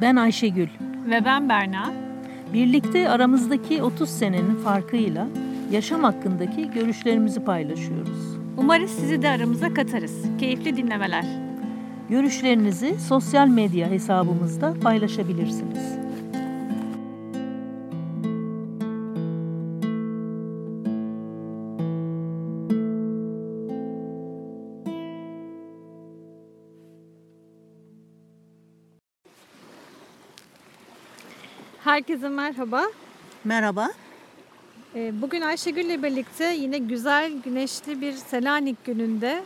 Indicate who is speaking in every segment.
Speaker 1: Ben Ayşegül.
Speaker 2: Ve ben Berna.
Speaker 1: Birlikte aramızdaki 30 senenin farkıyla yaşam hakkındaki görüşlerimizi paylaşıyoruz.
Speaker 2: Umarız sizi de aramıza katarız. Keyifli dinlemeler.
Speaker 1: Görüşlerinizi sosyal medya hesabımızda paylaşabilirsiniz.
Speaker 2: Herkese merhaba.
Speaker 1: Merhaba.
Speaker 2: Ee, bugün Ayşegül ile birlikte yine güzel güneşli bir Selanik gününde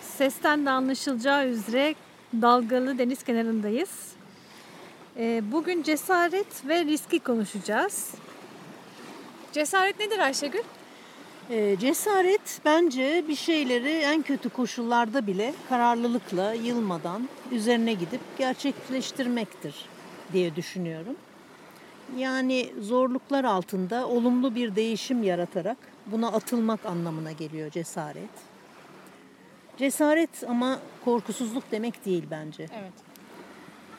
Speaker 2: sesten de anlaşılacağı üzere dalgalı deniz kenarındayız. Ee, bugün cesaret ve riski konuşacağız. Cesaret nedir Ayşegül?
Speaker 1: Ee, cesaret bence bir şeyleri en kötü koşullarda bile kararlılıkla, yılmadan üzerine gidip gerçekleştirmektir diye düşünüyorum. Yani zorluklar altında olumlu bir değişim yaratarak buna atılmak anlamına geliyor cesaret. Cesaret ama korkusuzluk demek değil bence.
Speaker 2: Evet.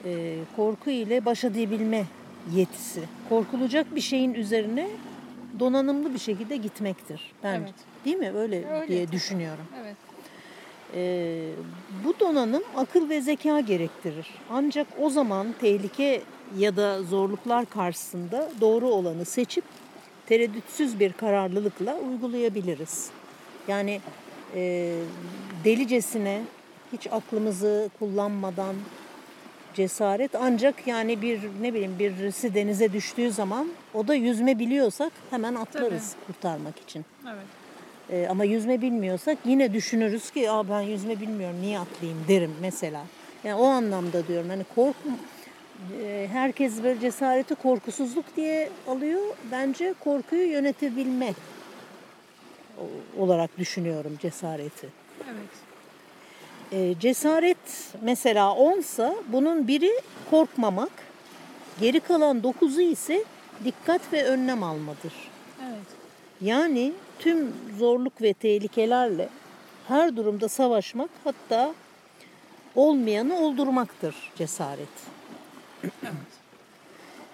Speaker 1: Ee, korku ile baş edebilme yetisi. Korkulacak bir şeyin üzerine donanımlı bir şekilde gitmektir bence.
Speaker 2: Evet.
Speaker 1: Değil mi? Öyle,
Speaker 2: Öyle.
Speaker 1: diye düşünüyorum.
Speaker 2: Evet.
Speaker 1: Ee, bu donanım akıl ve zeka gerektirir. Ancak o zaman tehlike ya da zorluklar karşısında doğru olanı seçip tereddütsüz bir kararlılıkla uygulayabiliriz. Yani e, delicesine hiç aklımızı kullanmadan cesaret ancak yani bir ne bileyim birisi denize düştüğü zaman o da yüzme biliyorsak hemen atlarız kurtarmak için.
Speaker 2: Evet.
Speaker 1: Ee, ama yüzme bilmiyorsak yine düşünürüz ki Aa, ben yüzme bilmiyorum niye atlayayım derim mesela. Yani o anlamda diyorum hani korku e, herkes böyle cesareti korkusuzluk diye alıyor. Bence korkuyu yönetebilme olarak düşünüyorum cesareti.
Speaker 2: Evet.
Speaker 1: Ee, cesaret mesela onsa bunun biri korkmamak, geri kalan dokuzu ise dikkat ve önlem almadır.
Speaker 2: Evet.
Speaker 1: Yani tüm zorluk ve tehlikelerle her durumda savaşmak hatta olmayanı oldurmaktır cesaret.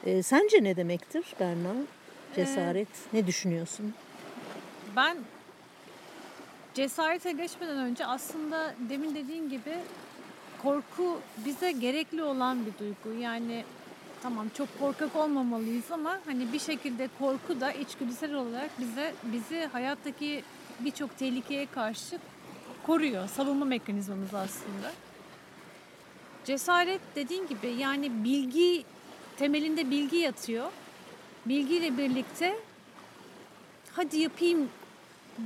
Speaker 1: Ee, sence ne demektir Berna? Cesaret. ne düşünüyorsun?
Speaker 2: Ben cesarete geçmeden önce aslında demin dediğin gibi korku bize gerekli olan bir duygu. Yani tamam çok korkak olmamalıyız ama hani bir şekilde korku da içgüdüsel olarak bize bizi hayattaki birçok tehlikeye karşı koruyor. Savunma mekanizmamız aslında. Cesaret dediğin gibi yani bilgi temelinde bilgi yatıyor. Bilgiyle birlikte hadi yapayım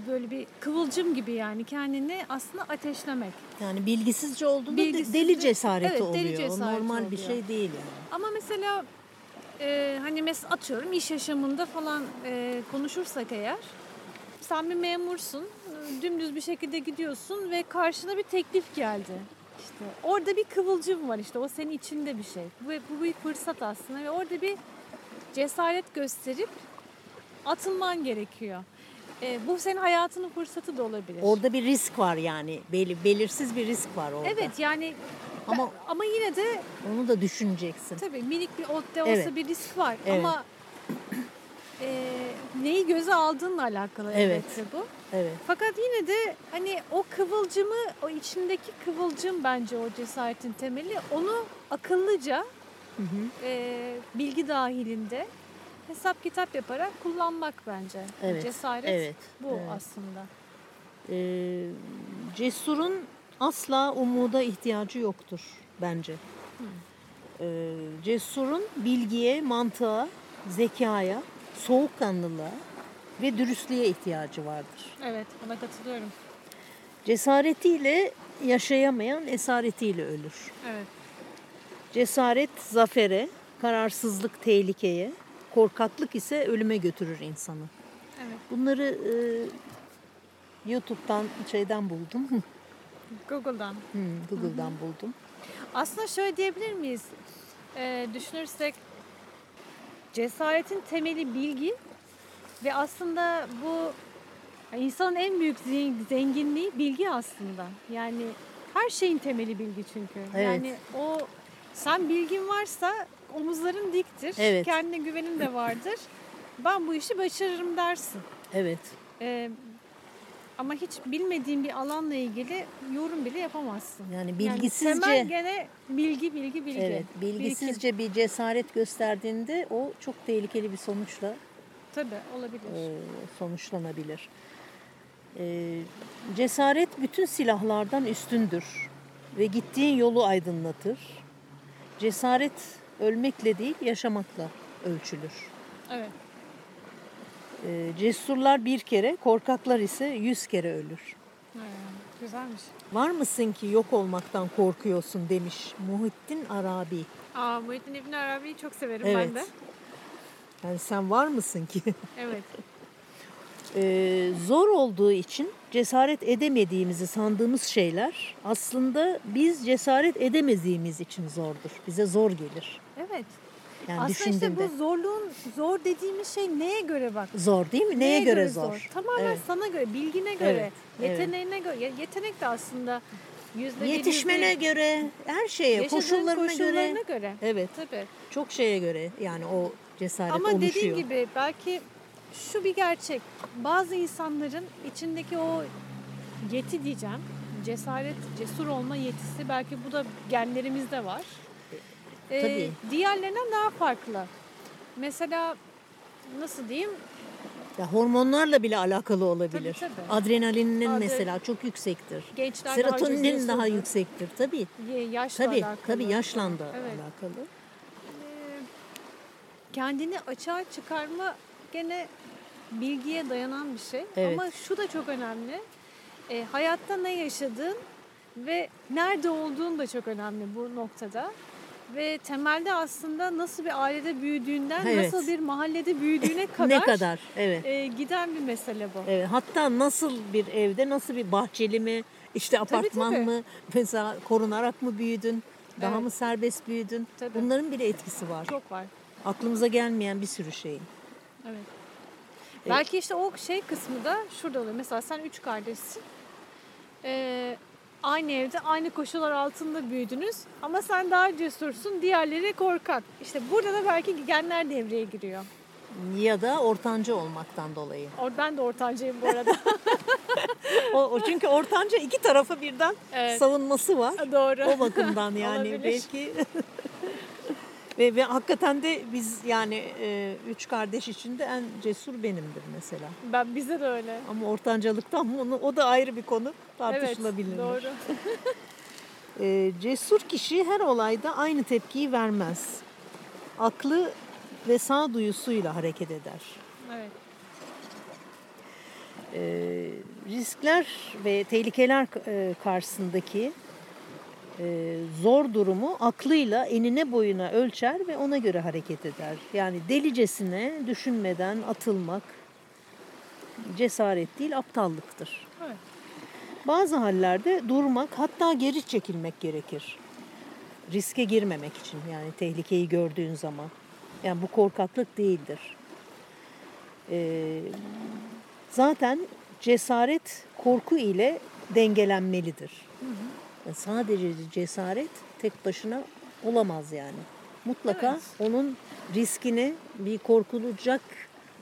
Speaker 2: böyle bir kıvılcım gibi yani kendini aslında ateşlemek.
Speaker 1: Yani bilgisizce olduğunda
Speaker 2: Bilgisizce-
Speaker 1: deli cesareti
Speaker 2: Evet, deli
Speaker 1: oluyor. O
Speaker 2: cesareti
Speaker 1: normal bir
Speaker 2: oluyor.
Speaker 1: şey değil yani.
Speaker 2: Ama mesela e, hani mesela atıyorum iş yaşamında falan e, konuşursak eğer sen bir memursun dümdüz bir şekilde gidiyorsun ve karşına bir teklif geldi. İşte orada bir kıvılcım var işte o senin içinde bir şey. Bu, bu bir fırsat aslında ve orada bir cesaret gösterip atılman gerekiyor. E, bu senin hayatının fırsatı da olabilir.
Speaker 1: Orada bir risk var yani. Beli, belirsiz bir risk var orada.
Speaker 2: Evet yani
Speaker 1: Ama-
Speaker 2: ama ama yine de
Speaker 1: Onu da düşüneceksin.
Speaker 2: tabii minik bir ot de olsa
Speaker 1: Evet.
Speaker 2: bir risk var
Speaker 1: Evet.
Speaker 2: ama e, neyi göze aldığınla alakalı
Speaker 1: Evet.
Speaker 2: elbette bu.
Speaker 1: Evet.
Speaker 2: Fakat yine de hani o kıvılcımı, o içindeki kıvılcım bence o cesaretin temeli. Onu akıllıca
Speaker 1: Hı hı.
Speaker 2: e, bilgi dahilinde hesap kitap yaparak kullanmak bence.
Speaker 1: Evet,
Speaker 2: Cesaret
Speaker 1: evet,
Speaker 2: bu
Speaker 1: evet.
Speaker 2: aslında.
Speaker 1: Ee, cesurun asla umuda ihtiyacı yoktur bence. Ee, cesurun bilgiye, mantığa, zekaya, soğukkanlılığa ve dürüstlüğe ihtiyacı vardır.
Speaker 2: Evet, buna katılıyorum.
Speaker 1: Cesaretiyle yaşayamayan esaretiyle ölür.
Speaker 2: Evet.
Speaker 1: Cesaret zafere, kararsızlık tehlikeye, korkaklık ise ölüme götürür insanı.
Speaker 2: Evet.
Speaker 1: Bunları e, YouTube'dan şeyden buldum.
Speaker 2: Google'dan.
Speaker 1: Hmm, Google'dan buldum.
Speaker 2: Aslında şöyle diyebilir miyiz? Ee, düşünürsek cesaretin temeli bilgi ve aslında bu insanın en büyük zen- zenginliği bilgi aslında. Yani her şeyin temeli bilgi çünkü.
Speaker 1: Evet.
Speaker 2: Yani o Sen bilgin varsa omuzların diktir.
Speaker 1: Evet.
Speaker 2: Kendine güvenin de vardır. Ben bu işi başarırım dersin.
Speaker 1: Evet.
Speaker 2: Ee, ama hiç bilmediğin bir alanla ilgili yorum bile yapamazsın.
Speaker 1: Yani
Speaker 2: Yani
Speaker 1: bilgisizce
Speaker 2: temel gene bilgi, bilgi, bilgi.
Speaker 1: evet, bilgisizce bir cesaret gösterdiğinde o çok tehlikeli bir sonuçla
Speaker 2: Tabii olabilir.
Speaker 1: e, sonuçlanabilir. E, cesaret bütün silahlardan üstündür ve gittiğin yolu aydınlatır. Cesaret ölmekle değil yaşamakla ölçülür.
Speaker 2: Evet.
Speaker 1: E, cesurlar bir kere, korkaklar ise yüz kere ölür.
Speaker 2: Güzelmiş.
Speaker 1: Var mısın ki yok olmaktan korkuyorsun demiş Muhittin Arabi.
Speaker 2: Aa, Muhittin İbn Arabi'yi çok severim
Speaker 1: Evet.
Speaker 2: ben de.
Speaker 1: Yani sen var mısın ki?
Speaker 2: Evet.
Speaker 1: Ee, zor olduğu için cesaret edemediğimizi sandığımız şeyler aslında biz cesaret edemediğimiz için zordur. Bize zor gelir.
Speaker 2: Evet.
Speaker 1: Yani
Speaker 2: Aslında işte bu zorluğun zor dediğimiz şey neye göre bak?
Speaker 1: Zor değil mi? Neye, göre, zor?
Speaker 2: Tamamen
Speaker 1: Evet.
Speaker 2: sana göre, bilgine göre,
Speaker 1: Evet, evet.
Speaker 2: yeteneğine göre. Ya- Yetenek de aslında yüzde
Speaker 1: Yetişmene
Speaker 2: yüzde
Speaker 1: göre, her şeye, koşullarına,
Speaker 2: koşullarına
Speaker 1: göre.
Speaker 2: göre.
Speaker 1: Evet,
Speaker 2: Tabii.
Speaker 1: çok şeye göre yani o cesaret
Speaker 2: Ama
Speaker 1: oluşuyor.
Speaker 2: dediğin gibi belki şu bir gerçek. Bazı insanların içindeki o yeti diyeceğim. Cesaret, cesur olma yetisi belki bu da genlerimizde var. Ee,
Speaker 1: Tabii.
Speaker 2: diğerlerinden daha farklı. Mesela nasıl diyeyim?
Speaker 1: Ya hormonlarla bile alakalı olabilir.
Speaker 2: Tabii, tabii.
Speaker 1: Adrenalinin
Speaker 2: Adre-
Speaker 1: mesela çok yüksektir.
Speaker 2: Gençler daha
Speaker 1: Serotoninin daha
Speaker 2: cesurdur.
Speaker 1: yüksektir. Tabii.
Speaker 2: Yaşla
Speaker 1: Tabii,
Speaker 2: alakalı.
Speaker 1: tabii yaşla da
Speaker 2: Evet.
Speaker 1: alakalı.
Speaker 2: Ee, kendini açığa çıkarma gene bilgiye dayanan bir şey.
Speaker 1: Evet.
Speaker 2: Ama şu da çok önemli. Ee, hayatta ne yaşadığın ve nerede olduğun da çok önemli bu noktada. Ve temelde aslında nasıl bir ailede büyüdüğünden,
Speaker 1: Evet.
Speaker 2: nasıl bir mahallede büyüdüğüne kadar,
Speaker 1: ne kadar? Evet.
Speaker 2: e, giden bir mesele bu.
Speaker 1: Evet, hatta nasıl bir evde, nasıl bir bahçeli mi, işte apartman
Speaker 2: tabii.
Speaker 1: mı, mesela korunarak mı büyüdün, daha
Speaker 2: Evet.
Speaker 1: mı serbest büyüdün?
Speaker 2: Tabii.
Speaker 1: Bunların bile etkisi var.
Speaker 2: Çok var.
Speaker 1: Aklımıza gelmeyen bir sürü şeyin.
Speaker 2: Evet. Belki işte o şey kısmı da şurada oluyor. Mesela sen üç kardeşsin. Ee, aynı evde aynı koşullar altında büyüdünüz. Ama sen daha cesursun. Diğerleri korkak. İşte burada da belki genler devreye giriyor.
Speaker 1: Ya da ortanca olmaktan dolayı.
Speaker 2: Or- Ben de ortancayım bu arada.
Speaker 1: O, o çünkü ortanca iki tarafa birden
Speaker 2: Evet.
Speaker 1: savunması var.
Speaker 2: Doğru.
Speaker 1: O bakımdan yani
Speaker 2: Olabilir.
Speaker 1: belki ve, ve hakikaten de biz yani e, üç kardeş içinde en cesur benimdir mesela.
Speaker 2: Ben bize de öyle.
Speaker 1: Ama ortancalıktan onu o da ayrı bir konu
Speaker 2: Evet.
Speaker 1: tartışılabilir.
Speaker 2: Doğru.
Speaker 1: E, cesur kişi her olayda aynı tepkiyi vermez. Aklı ve sağduyusuyla hareket eder.
Speaker 2: Evet.
Speaker 1: E, riskler ve tehlikeler e, karşısındaki e, zor durumu aklıyla enine boyuna ölçer ve ona göre hareket eder. Yani delicesine düşünmeden atılmak cesaret değil aptallıktır.
Speaker 2: Evet.
Speaker 1: Bazı hallerde durmak hatta geri çekilmek gerekir. Riske girmemek için yani tehlikeyi gördüğün zaman. Yani bu korkaklık değildir. Ee, zaten cesaret korku ile dengelenmelidir. Yani sadece cesaret tek başına olamaz yani. Mutlaka
Speaker 2: Evet.
Speaker 1: onun riskini bir korkulacak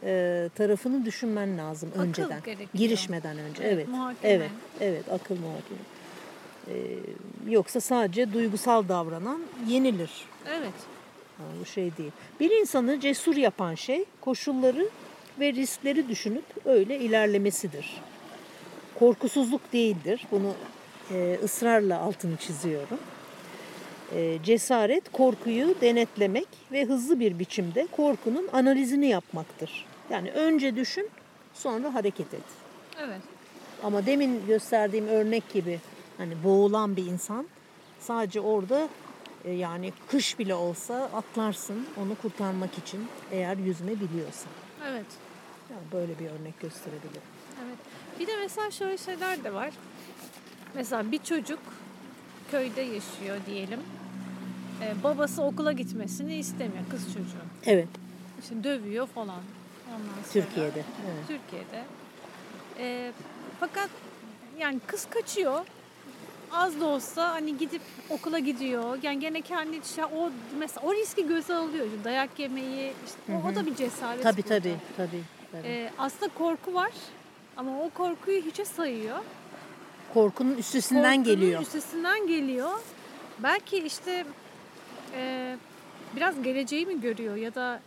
Speaker 1: e, tarafını düşünmen lazım
Speaker 2: Akıl
Speaker 1: önceden.
Speaker 2: gerekiyor.
Speaker 1: Girişmeden önce.
Speaker 2: Evet,
Speaker 1: Evet.
Speaker 2: muhakeme.
Speaker 1: Evet. Evet, akıl muhakeme. Ee, yoksa sadece duygusal davranan yenilir.
Speaker 2: Evet.
Speaker 1: Ha, bu şey değil. Bir insanı cesur yapan şey koşulları ve riskleri düşünüp öyle ilerlemesidir. Korkusuzluk değildir. Bunu e, ısrarla altını çiziyorum. E, cesaret korkuyu denetlemek ve hızlı bir biçimde korkunun analizini yapmaktır. Yani önce düşün, sonra hareket et.
Speaker 2: Evet.
Speaker 1: Ama demin gösterdiğim örnek gibi hani boğulan bir insan sadece orada e, yani kış bile olsa atlarsın onu kurtarmak için eğer yüzme biliyorsan.
Speaker 2: Evet.
Speaker 1: Yani böyle bir örnek gösterebilirim.
Speaker 2: Evet. Bir de mesela şöyle şeyler de var. Mesela bir çocuk köyde yaşıyor diyelim. Ee, babası okula gitmesini istemiyor kız çocuğu.
Speaker 1: Evet,
Speaker 2: İşte dövüyor falan. Ondan sonra,
Speaker 1: Türkiye'de. Evet.
Speaker 2: Türkiye'de. Ee, fakat yani kız kaçıyor. az da olsa hani gidip okula gidiyor. Yani gene kendi şey, o mesela o riski göze alıyor. Dayak yemeyi işte, o, o da bir cesaret.
Speaker 1: Tabii
Speaker 2: burada.
Speaker 1: tabii tabii. tabii.
Speaker 2: Ee, aslında korku var ama o korkuyu hiçe sayıyor.
Speaker 1: Korkunun üstesinden
Speaker 2: Korkunun
Speaker 1: geliyor.
Speaker 2: üstesinden geliyor. Belki işte e, biraz geleceği mi görüyor ya da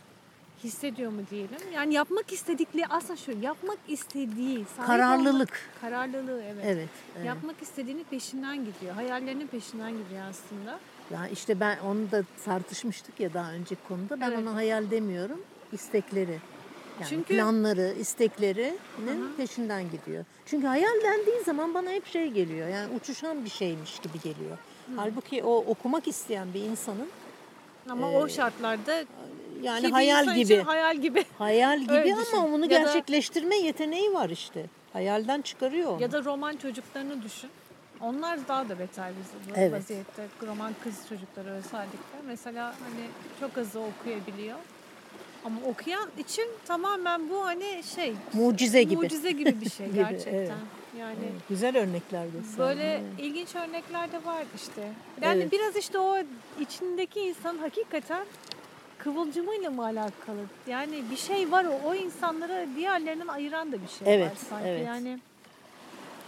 Speaker 2: hissediyor mu diyelim. Yani yapmak istedikleri aslında şu yapmak istediği
Speaker 1: Kararlılık.
Speaker 2: olmak- kararlılığı evet.
Speaker 1: Evet. evet.
Speaker 2: Yapmak istediğinin peşinden gidiyor. Hayallerinin peşinden gidiyor aslında.
Speaker 1: Ya işte ben onu da tartışmıştık ya daha önceki konuda. Ben
Speaker 2: Evet.
Speaker 1: ona hayal demiyorum. istekleri. Yani
Speaker 2: Çünkü-
Speaker 1: planları, isteklerinin peşinden gidiyor. Çünkü hayal dendiği zaman bana hep şey geliyor. Yani uçuşan bir şeymiş gibi geliyor. Halbuki o okumak isteyen bir insanın
Speaker 2: Ama
Speaker 1: Ee,
Speaker 2: o şartlarda
Speaker 1: yani hayal gibi
Speaker 2: hayal gibi
Speaker 1: hayal gibi
Speaker 2: Öyle
Speaker 1: ama
Speaker 2: düşün.
Speaker 1: onu
Speaker 2: Ya da-
Speaker 1: gerçekleştirme yeteneği var işte. Hayalden çıkarıyor onu.
Speaker 2: ya da roman çocuklarını düşün. Onlar daha da beter bizi bu
Speaker 1: Evet.
Speaker 2: vaziyette. Roman kız çocukları özellikle. Mesela hani çok hızlı okuyabiliyor. Ama okuyan için tamamen bu hani şey
Speaker 1: Mucize gibi.
Speaker 2: mucize gibi bir şey
Speaker 1: Gibi,
Speaker 2: gerçekten.
Speaker 1: evet.
Speaker 2: Yani
Speaker 1: Evet, Güzel örnekler de.
Speaker 2: böyle ilginç örnekler de var işte. Yani
Speaker 1: Evet.
Speaker 2: biraz işte o içindeki insan hakikaten kıvılcımıyla mı alakalı? Yani bir şey var o, o insanları diğerlerinden ayıran da bir şey var
Speaker 1: Evet,
Speaker 2: sanki.
Speaker 1: evet.
Speaker 2: Yani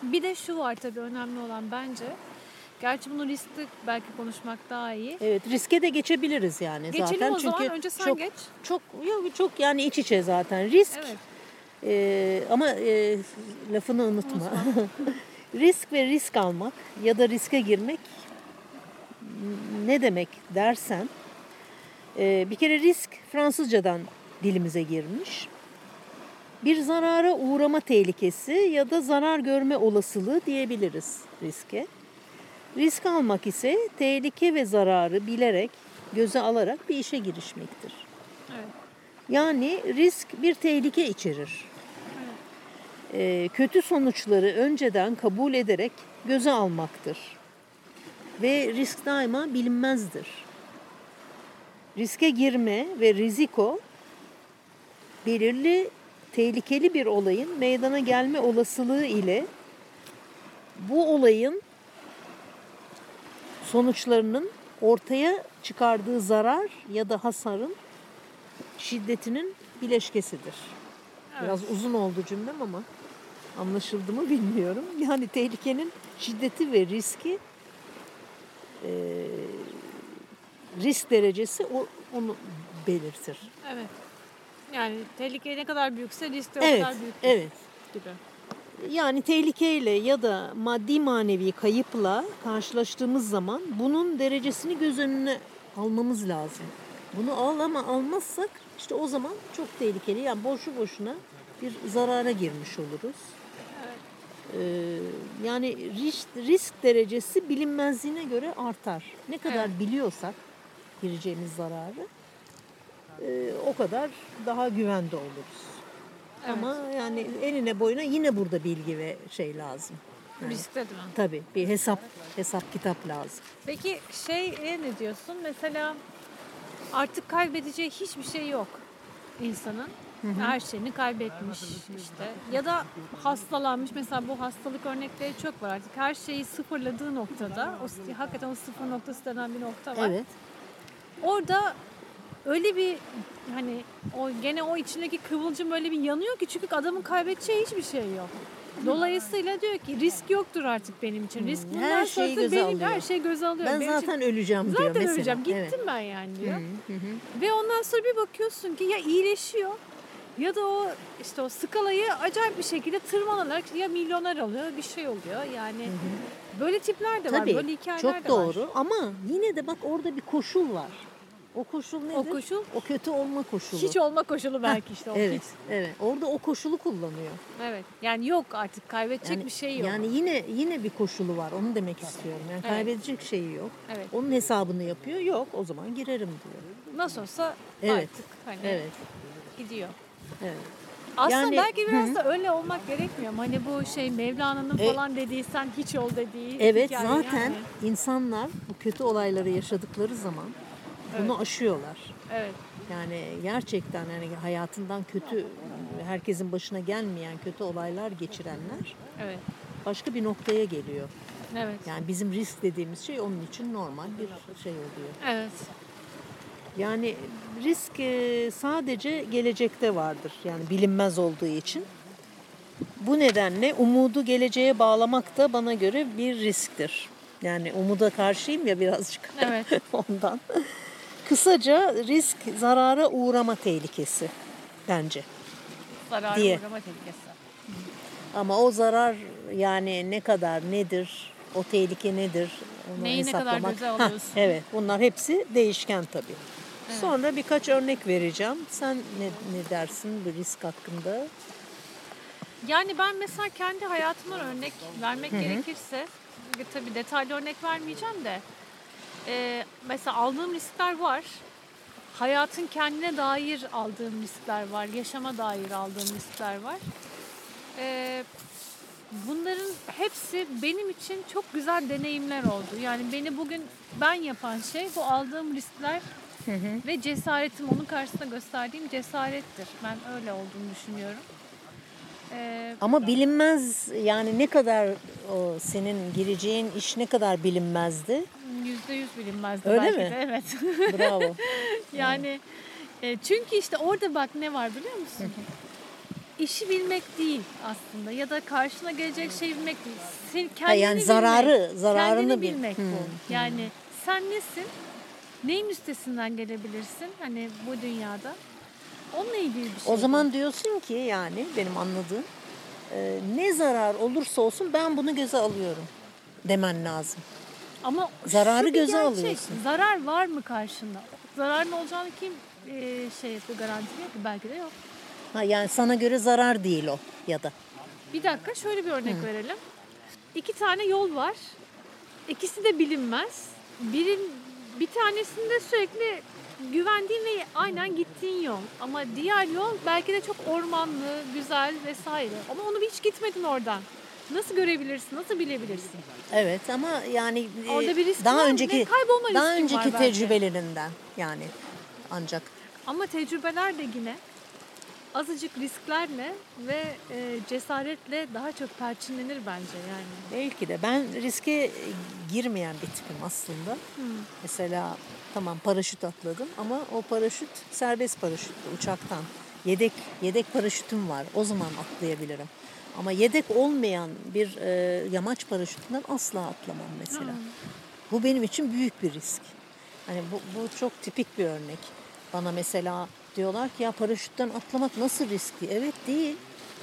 Speaker 2: bir de şu var tabii önemli olan bence. Gerçi bunu riskli belki konuşmak daha iyi.
Speaker 1: Evet riske de geçebiliriz yani
Speaker 2: Geçelim
Speaker 1: zaten
Speaker 2: o zaman.
Speaker 1: çünkü
Speaker 2: Önce sen
Speaker 1: çok
Speaker 2: geç.
Speaker 1: çok yok çok yani iç içe zaten risk
Speaker 2: Evet.
Speaker 1: e, ama e, lafını unutma. risk ve risk almak ya da riske girmek ne demek dersen e, bir kere risk Fransızcadan dilimize girmiş. Bir zarara uğrama tehlikesi ya da zarar görme olasılığı diyebiliriz riske. Risk almak ise tehlike ve zararı bilerek, göze alarak bir işe girişmektir.
Speaker 2: Evet.
Speaker 1: Yani risk bir tehlike içerir. Ee, kötü sonuçları önceden kabul ederek göze almaktır. Ve risk daima bilinmezdir. Riske girme ve riziko belirli tehlikeli bir olayın meydana gelme olasılığı ile bu olayın sonuçlarının ortaya çıkardığı zarar ya da hasarın şiddetinin bileşkesidir. Biraz uzun oldu cümlem ama anlaşıldı mı bilmiyorum. Yani tehlikenin şiddeti ve riski e, risk derecesi o, onu belirtir.
Speaker 2: Evet. Yani tehlike ne kadar büyükse risk de o
Speaker 1: Evet,
Speaker 2: kadar büyük
Speaker 1: evet.
Speaker 2: gibi.
Speaker 1: Yani tehlikeyle ya da maddi manevi kayıpla karşılaştığımız zaman bunun derecesini göz önüne almamız lazım. Bunu al ama almazsak işte o zaman çok tehlikeli. Yani boşu boşuna bir zarara girmiş oluruz. Ee, yani risk, risk derecesi bilinmezliğine göre artar. Ne kadar
Speaker 2: Evet.
Speaker 1: biliyorsak gireceğimiz zararı e, o kadar daha güvende oluruz.
Speaker 2: Evet.
Speaker 1: Ama yani eline boyuna yine burada bilgi ve şey lazım. Yani,
Speaker 2: Riskte değil mi?
Speaker 1: tabii bir hesap hesap kitap lazım.
Speaker 2: Peki şey ne diyorsun? Mesela artık kaybedeceği hiçbir şey yok insanın. Her şeyini kaybetmiş işte. Ya da hastalanmış. Mesela bu hastalık örnekleri çok var artık. Her şeyi sıfırladığı noktada, o, hakikaten o sıfır noktası denen bir nokta var.
Speaker 1: Evet.
Speaker 2: Orada öyle bir hani o gene o içindeki kıvılcım öyle bir yanıyor ki çünkü adamın kaybedeceği hiçbir şey yok. Dolayısıyla diyor ki risk yoktur artık benim için. Risk bundan
Speaker 1: Her şeyi göze
Speaker 2: benim
Speaker 1: alıyor.
Speaker 2: her şeyi göze alıyorum.
Speaker 1: Ben
Speaker 2: Benim için-
Speaker 1: zaten öleceğim diyor
Speaker 2: zaten
Speaker 1: mesela.
Speaker 2: öleceğim. Gittim
Speaker 1: Evet.
Speaker 2: ben yani diyor.
Speaker 1: Hı hı.
Speaker 2: Ve ondan sonra bir bakıyorsun ki ya iyileşiyor ya da o işte o skalayı acayip bir şekilde tırmanarak ya milyoner oluyor bir şey oluyor. Yani böyle tipler de var.
Speaker 1: Tabii
Speaker 2: Böyle hikayeler
Speaker 1: çok
Speaker 2: de
Speaker 1: doğru
Speaker 2: var.
Speaker 1: ama yine de bak orada bir koşul var. O koşul nedir?
Speaker 2: koşul?
Speaker 1: O kötü olma koşulu.
Speaker 2: Hiç olma koşulu belki işte o
Speaker 1: evet,
Speaker 2: hiç.
Speaker 1: evet. Orada o koşulu kullanıyor.
Speaker 2: Evet. Yani yok artık kaybedecek
Speaker 1: Yani,
Speaker 2: bir şey yok.
Speaker 1: Yani yine yine bir koşulu var. Onu demek istiyorum. Yani
Speaker 2: Evet.
Speaker 1: kaybedecek şeyi yok.
Speaker 2: Evet.
Speaker 1: Onun hesabını yapıyor. Yok o zaman girerim diyor.
Speaker 2: Nasıl olsa
Speaker 1: Evet.
Speaker 2: artık hani
Speaker 1: Evet.
Speaker 2: gidiyor.
Speaker 1: Evet.
Speaker 2: Aslında
Speaker 1: Yani-
Speaker 2: belki biraz da öyle olmak gerekmiyor? Hani bu şey Mevlana'nın
Speaker 1: E-
Speaker 2: falan dediği sen hiç ol dediği
Speaker 1: Evet zaten
Speaker 2: yani.
Speaker 1: insanlar bu kötü olayları yaşadıkları zaman bunu aşıyorlar.
Speaker 2: Evet.
Speaker 1: Yani gerçekten yani hayatından kötü herkesin başına gelmeyen kötü olaylar geçirenler
Speaker 2: Evet.
Speaker 1: başka bir noktaya geliyor.
Speaker 2: Evet.
Speaker 1: Yani bizim risk dediğimiz şey onun için normal bir şey oluyor.
Speaker 2: Evet.
Speaker 1: Yani risk e, sadece gelecekte vardır. Yani bilinmez olduğu için. Bu nedenle umudu geleceğe bağlamak da bana göre bir risktir. Yani umuda karşıyım ya birazcık
Speaker 2: Evet.
Speaker 1: ondan. Kısaca risk zarara uğrama tehlikesi bence.
Speaker 2: Zarar
Speaker 1: Diye.
Speaker 2: uğrama tehlikesi.
Speaker 1: Ama o zarar yani ne kadar nedir, o tehlike nedir onu
Speaker 2: Neyi ne kadar
Speaker 1: hesaplamak.
Speaker 2: göze alıyorsun?
Speaker 1: evet bunlar hepsi değişken tabii. Sonra birkaç örnek vereceğim. Sen ne, ne dersin bu risk hakkında?
Speaker 2: Yani ben mesela kendi hayatımdan örnek vermek gerekirse e, tabii detaylı örnek vermeyeceğim de e, mesela aldığım riskler var. Hayatın kendine dair aldığım riskler var. Yaşama dair aldığım riskler var. E, bunların hepsi benim için çok güzel deneyimler oldu. Yani beni bugün ben yapan şey bu aldığım riskler ve cesaretim onun karşısında gösterdiğim cesarettir. Ben öyle olduğunu düşünüyorum. E,
Speaker 1: Ama bilinmez yani ne kadar o senin gireceğin iş ne kadar bilinmezdi.
Speaker 2: Yüzde yüz bilinmezdi
Speaker 1: Öyle
Speaker 2: belki
Speaker 1: mi?
Speaker 2: de evet.
Speaker 1: Bravo.
Speaker 2: yani e, çünkü işte orada bak ne var biliyor musun? İşi bilmek değil aslında ya da karşına gelecek şeyi bilmek değil. Sen kendini
Speaker 1: yani zararı-
Speaker 2: bilmek,
Speaker 1: zararını
Speaker 2: kendini
Speaker 1: bil-
Speaker 2: bilmek
Speaker 1: Hmm,
Speaker 2: bu. Yani sen nesin? Neyin üstesinden gelebilirsin hani bu dünyada? Onunla ilgili bir şey.
Speaker 1: O
Speaker 2: bu.
Speaker 1: zaman diyorsun ki yani benim anladığım e, ne zarar olursa olsun ben bunu göze alıyorum demen lazım.
Speaker 2: Ama
Speaker 1: zararı göze
Speaker 2: gerçek,
Speaker 1: alıyorsun.
Speaker 2: Zarar var mı karşında? Zararın olacağını kim e, şey yapıyor garantiliyor ki? Belki de yok.
Speaker 1: Ha, yani sana göre zarar değil o ya da.
Speaker 2: Bir dakika şöyle bir örnek verelim. İki tane yol var. İkisi de bilinmez. Birin, bir tanesinde sürekli güvendiğin ve aynen gittiğin yol. Ama diğer yol belki de çok ormanlı, güzel vesaire. Ama onu hiç gitmedin oradan. Nasıl görebilirsin, nasıl bilebilirsin?
Speaker 1: Evet ama yani e,
Speaker 2: Orada bir risk
Speaker 1: daha
Speaker 2: var
Speaker 1: önceki
Speaker 2: kaybolma
Speaker 1: daha
Speaker 2: riskin
Speaker 1: önceki
Speaker 2: var belki.
Speaker 1: tecrübelerinden yani ancak
Speaker 2: Ama tecrübeler de yine azıcık risklerle ve e, cesaretle daha çok perçinlenir bence yani.
Speaker 1: belki de ben riske girmeyen bir tipim aslında. Mesela tamam paraşüt atladım ama o paraşüt serbest paraşüttü uçaktan. Yedek yedek paraşütüm var. O zaman atlayabilirim. Ama yedek olmayan bir e, yamaç paraşütünden asla atlamam mesela. Bu benim için büyük bir risk. Hani bu, bu çok tipik bir örnek. Bana mesela diyorlar ki ya paraşütten atlamak nasıl riskli? Evet değil.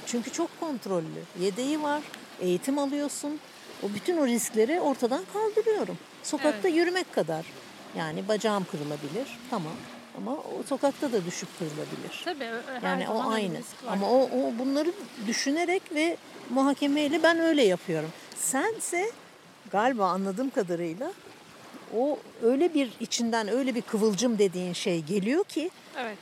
Speaker 1: Çünkü çok kontrollü. Yedeği var, eğitim alıyorsun. O bütün o riskleri ortadan kaldırıyorum. Sokakta yürümek kadar. Yani bacağım kırılabilir. Tamam. Ama o sokakta da düşüp kırılabilir.
Speaker 2: Tabii
Speaker 1: Yani o aynı. Ama o, o bunları düşünerek ve muhakemeyle ben öyle yapıyorum. Sense galiba anladığım kadarıyla o öyle bir içinden öyle bir kıvılcım dediğin şey geliyor ki
Speaker 2: Evet.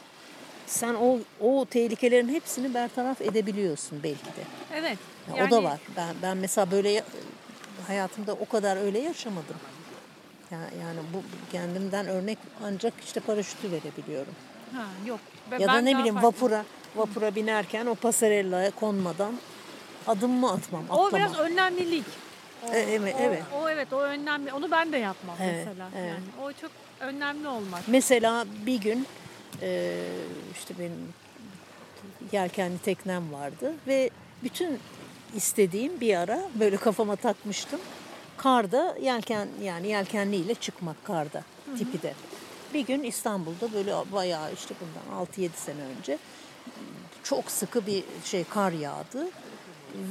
Speaker 1: sen o o tehlikelerin hepsini bertaraf edebiliyorsun belki de.
Speaker 2: Evet.
Speaker 1: Ya O da var. Ben ben mesela böyle ya- hayatımda o kadar öyle yaşamadım. Ya- Yani bu kendimden örnek ancak işte paraşütü verebiliyorum.
Speaker 2: Ha, yok. Ve
Speaker 1: Ya da
Speaker 2: ben
Speaker 1: ne bileyim
Speaker 2: farklı.
Speaker 1: vapura vapura binerken o pasarellaya konmadan adımımı atmam, atlamam.
Speaker 2: O biraz önlemlilik. O,
Speaker 1: E, evet,
Speaker 2: o,
Speaker 1: evet.
Speaker 2: O evet o önemli. Onu ben de yapmam
Speaker 1: Evet,
Speaker 2: mesela.
Speaker 1: evet.
Speaker 2: Yani o çok önemli olmak.
Speaker 1: Mesela bir gün e, işte benim yelkenli teknem vardı ve bütün istediğim bir ara böyle kafama takmıştım. Karda yelken yani yelkenliyle çıkmak karda tipi de. Bir gün İstanbul'da böyle bayağı işte bundan 6-7 sene önce çok sıkı bir şey kar yağdı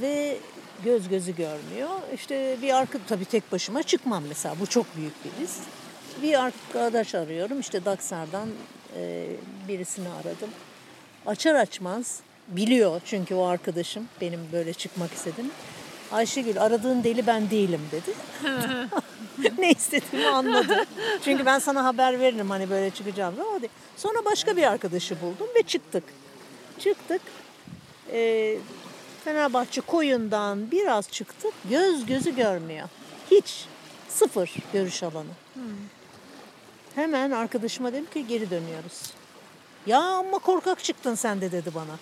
Speaker 1: ve göz gözü görmüyor. İşte bir arka tabii tek başıma çıkmam mesela bu çok büyük bir risk. Bir arkadaş arıyorum işte Daksar'dan e, birisini aradım. Açar açmaz biliyor çünkü o arkadaşım benim böyle çıkmak istedim. Ayşegül aradığın deli ben değilim dedi. ne istediğimi anladı. Çünkü ben sana haber veririm hani böyle çıkacağım. Değil. Sonra başka bir arkadaşı buldum ve çıktık. Çıktık. Ee, Fenerbahçe koyundan biraz çıktık. Göz gözü görmüyor. Hiç. Sıfır görüş alanı. Hemen arkadaşıma dedim ki geri dönüyoruz. Ya ama korkak çıktın sen de dedi bana.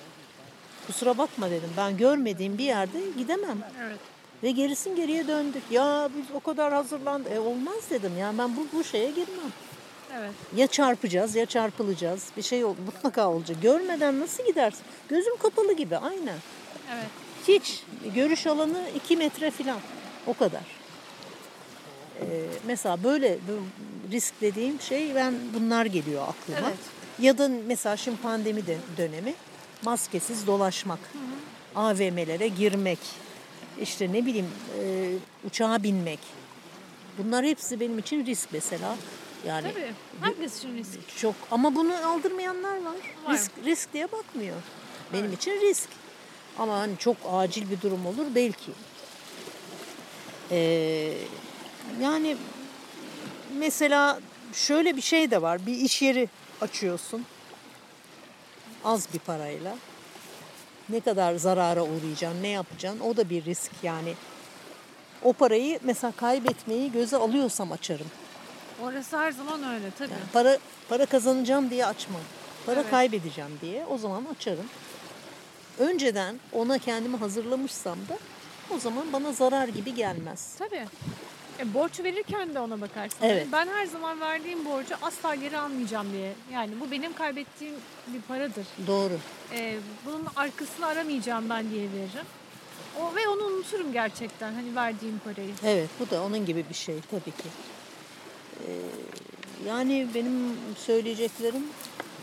Speaker 1: Kusura bakma dedim. Ben görmediğim bir yerde gidemem.
Speaker 2: Evet.
Speaker 1: Ve gerisin geriye döndük. Ya biz o kadar hazırlandık. E olmaz dedim ya ben bu, bu şeye girmem.
Speaker 2: Evet.
Speaker 1: Ya çarpacağız ya çarpılacağız. Bir şey ol- mutlaka olacak. Görmeden nasıl gidersin? Gözüm kapalı gibi aynen.
Speaker 2: Evet.
Speaker 1: Hiç. Görüş alanı 2 metre falan. O kadar. Ee, mesela böyle risk dediğim şey ben bunlar geliyor aklıma.
Speaker 2: Evet.
Speaker 1: Ya da mesela şimdi pandemi de dönemi maskesiz dolaşmak. AVM'lere girmek. işte ne bileyim e, uçağa binmek. Bunlar hepsi benim için risk mesela. Yani
Speaker 2: Tabii. Herkes için risk.
Speaker 1: çok ama bunu aldırmayanlar var.
Speaker 2: Var.
Speaker 1: Risk risk diye bakmıyor. Benim için risk. Ama hani çok acil bir durum olur belki. Ee, yani mesela şöyle bir şey de var. Bir iş yeri açıyorsun. Az bir parayla. Ne kadar zarara uğrayacaksın, ne yapacaksın o da bir risk yani. O parayı mesela kaybetmeyi göze alıyorsam açarım.
Speaker 2: Orası her zaman öyle tabii.
Speaker 1: Yani para para kazanacağım diye açmam. Para
Speaker 2: Evet.
Speaker 1: kaybedeceğim diye o zaman açarım. Önceden ona kendimi hazırlamışsam da o zaman bana zarar gibi gelmez.
Speaker 2: Tabii. E, borç verirken de ona bakarsın.
Speaker 1: Evet.
Speaker 2: Ben her zaman verdiğim borcu asla geri almayacağım diye. Yani bu benim kaybettiğim bir paradır.
Speaker 1: Doğru.
Speaker 2: E, bunun arkasını aramayacağım ben diye veririm. O, ve onu unuturum gerçekten hani verdiğim parayı.
Speaker 1: Evet bu da onun gibi bir şey tabii ki. Ee, yani benim söyleyeceklerim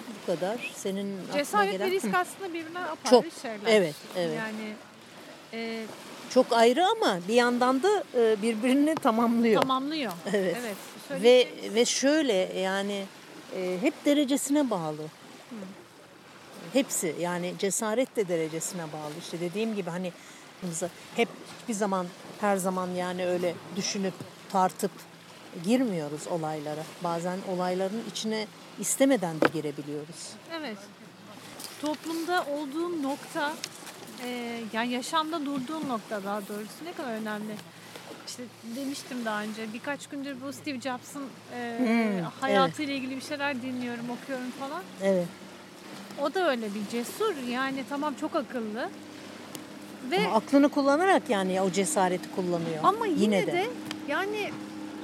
Speaker 1: bu kadar. Senin
Speaker 2: Cesaret
Speaker 1: gelen...
Speaker 2: ve risk aslında birbirinden apayrı
Speaker 1: Çok.
Speaker 2: şeyler.
Speaker 1: Evet, evet.
Speaker 2: Yani e,
Speaker 1: Çok ayrı ama bir yandan da e, birbirini tamamlıyor.
Speaker 2: tamamlıyor.
Speaker 1: Evet.
Speaker 2: Evet.
Speaker 1: Ve ve şöyle yani e, hep derecesine bağlı. Hepsi yani cesaret de derecesine bağlı. İşte dediğim gibi hani hep bir zaman her zaman yani öyle düşünüp tartıp girmiyoruz olaylara. Bazen olayların içine istemeden de girebiliyoruz.
Speaker 2: Evet. Toplumda olduğun nokta, e, yani yaşamda durduğun nokta daha doğrusu ne kadar önemli. İşte demiştim daha önce birkaç gündür bu Steve Jobs'ın e,
Speaker 1: Hmm,
Speaker 2: hayatıyla ilgili bir şeyler dinliyorum, okuyorum falan.
Speaker 1: Evet.
Speaker 2: O da öyle bir cesur yani tamam çok akıllı. Ve
Speaker 1: Ama aklını kullanarak yani o cesareti kullanıyor.
Speaker 2: Ama yine, de. yani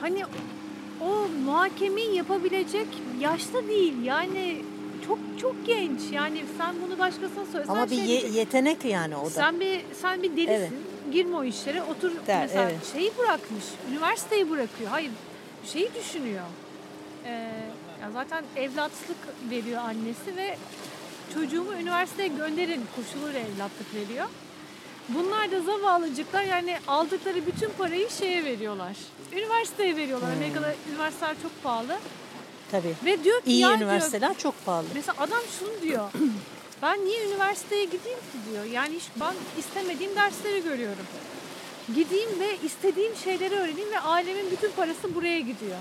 Speaker 2: hani o muhakemeyi yapabilecek yaşta değil. Yani çok çok genç. Yani sen bunu başkasına söylesen
Speaker 1: ama bir
Speaker 2: şey
Speaker 1: ye- yetenek yani o da.
Speaker 2: sen bir sen bir delisin.
Speaker 1: Evet.
Speaker 2: Girme o işlere. Otur
Speaker 1: Der,
Speaker 2: mesela
Speaker 1: evet.
Speaker 2: şeyi bırakmış. Üniversiteyi bırakıyor. Hayır. Şeyi düşünüyor. Ee, ya zaten evlatlık veriyor annesi ve çocuğumu üniversiteye gönderin koşuluyla evlatlık veriyor. Bunlar da zavallıcıklar yani aldıkları bütün parayı şeye veriyorlar. Üniversiteye veriyorlar.
Speaker 1: Hmm.
Speaker 2: Amerika'da üniversiteler çok pahalı.
Speaker 1: Tabii.
Speaker 2: Ve diyor ki
Speaker 1: İyi
Speaker 2: ya diyor,
Speaker 1: üniversiteler çok pahalı.
Speaker 2: Mesela adam şunu diyor. Ben niye üniversiteye gideyim ki diyor. Yani hiç ben istemediğim dersleri görüyorum. Gideyim ve istediğim şeyleri öğreneyim ve ailemin bütün parası buraya gidiyor.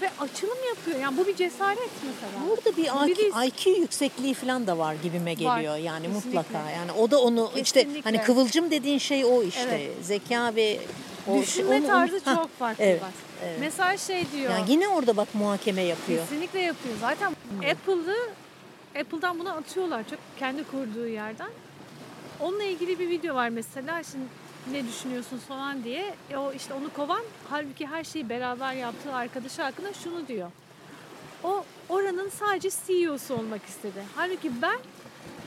Speaker 2: Ve açılım yapıyor. Yani bu bir cesaret mesela.
Speaker 1: Burada bir IQ, IQ yüksekliği falan da var gibime geliyor yani
Speaker 2: kesinlikle.
Speaker 1: mutlaka. Yani o da onu işte
Speaker 2: Kesinlikle.
Speaker 1: hani kıvılcım dediğin şey o işte.
Speaker 2: Evet.
Speaker 1: Zeka ve o
Speaker 2: Düşünme
Speaker 1: onu-
Speaker 2: tarzı
Speaker 1: Hah,
Speaker 2: çok farklı
Speaker 1: evet,
Speaker 2: bak.
Speaker 1: evet.
Speaker 2: Mesela şey diyor.
Speaker 1: Yani yine orada bak muhakeme yapıyor.
Speaker 2: Kesinlikle yapıyor. Zaten Apple'ı Apple'dan bunu atıyorlar çok kendi kurduğu yerden. Onunla ilgili bir video var mesela. Şimdi ne düşünüyorsun falan diye. E o işte onu kovan halbuki her şeyi beraber yaptığı arkadaşı hakkında şunu diyor. O oranın sadece CEO'su olmak istedi. Halbuki ben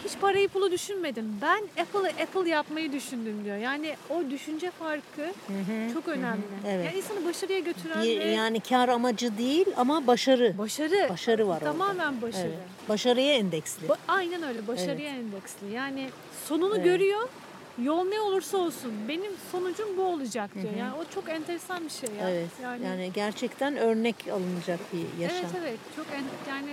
Speaker 2: hiç parayı pulu düşünmedim. Ben Apple'ı Apple yapmayı düşündüm diyor. Yani o düşünce farkı çok önemli.
Speaker 1: evet.
Speaker 2: Yani insanı başarıya götüren
Speaker 1: Bir-
Speaker 2: ve
Speaker 1: yani kar amacı değil ama başarı.
Speaker 2: başarı.
Speaker 1: Başarı var orada.
Speaker 2: Tamamen başarı.
Speaker 1: Evet. Başarıya endeksli.
Speaker 2: Ba- Aynen öyle başarıya endeksli. Yani sonunu görüyor. Yol ne olursa olsun benim sonucum bu olacak diyor. Yani o çok enteresan bir şey ya.
Speaker 1: Evet.
Speaker 2: Yani,
Speaker 1: Yani, gerçekten örnek alınacak bir yaşam.
Speaker 2: evet evet çok en, yani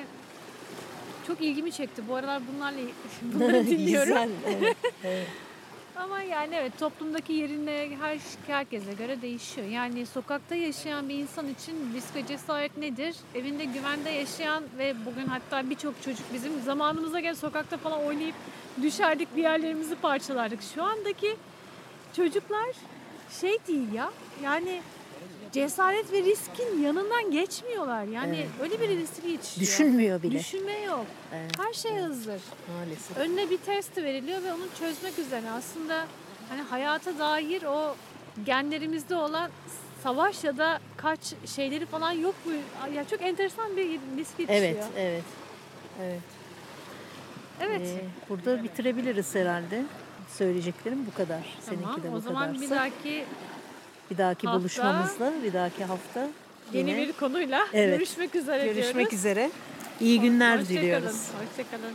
Speaker 2: çok ilgimi çekti. Bu aralar bunlarla bunları dinliyorum.
Speaker 1: Güzel. Evet. evet.
Speaker 2: Ama yani evet toplumdaki yerine her herkese göre değişiyor. Yani sokakta yaşayan bir insan için risk ve cesaret nedir? Evinde güvende yaşayan ve bugün hatta birçok çocuk bizim zamanımıza göre sokakta falan oynayıp düşerdik bir yerlerimizi parçalardık. Şu andaki çocuklar şey değil ya yani cesaret ve riskin yanından geçmiyorlar. Yani
Speaker 1: Evet.
Speaker 2: öyle bir riski yetişiyor.
Speaker 1: Düşünmüyor bile.
Speaker 2: Düşünme yok.
Speaker 1: Evet.
Speaker 2: Her şey hazır
Speaker 1: Maalesef.
Speaker 2: önüne bir test veriliyor ve onu çözmek üzere. Aslında hani hayata dair o genlerimizde olan savaş ya da kaç şeyleri falan yok mu? Ya çok enteresan bir liste yetişiyor.
Speaker 1: Evet, evet. Evet.
Speaker 2: Evet.
Speaker 1: Ee, burada bitirebiliriz herhalde. Söyleyeceklerim bu kadar. Seninki
Speaker 2: tamam.
Speaker 1: de bu
Speaker 2: O zaman bir
Speaker 1: kadarsa.
Speaker 2: dahaki
Speaker 1: bir dahaki
Speaker 2: hafta
Speaker 1: buluşmamızda, bir dahaki hafta
Speaker 2: yeni
Speaker 1: yine
Speaker 2: bir konuyla
Speaker 1: Evet.
Speaker 2: görüşmek üzere
Speaker 1: görüşmek
Speaker 2: diyoruz.
Speaker 1: üzere. İyi günler
Speaker 2: Hoşça
Speaker 1: diliyoruz.
Speaker 2: Kalın. Hoşçakalın.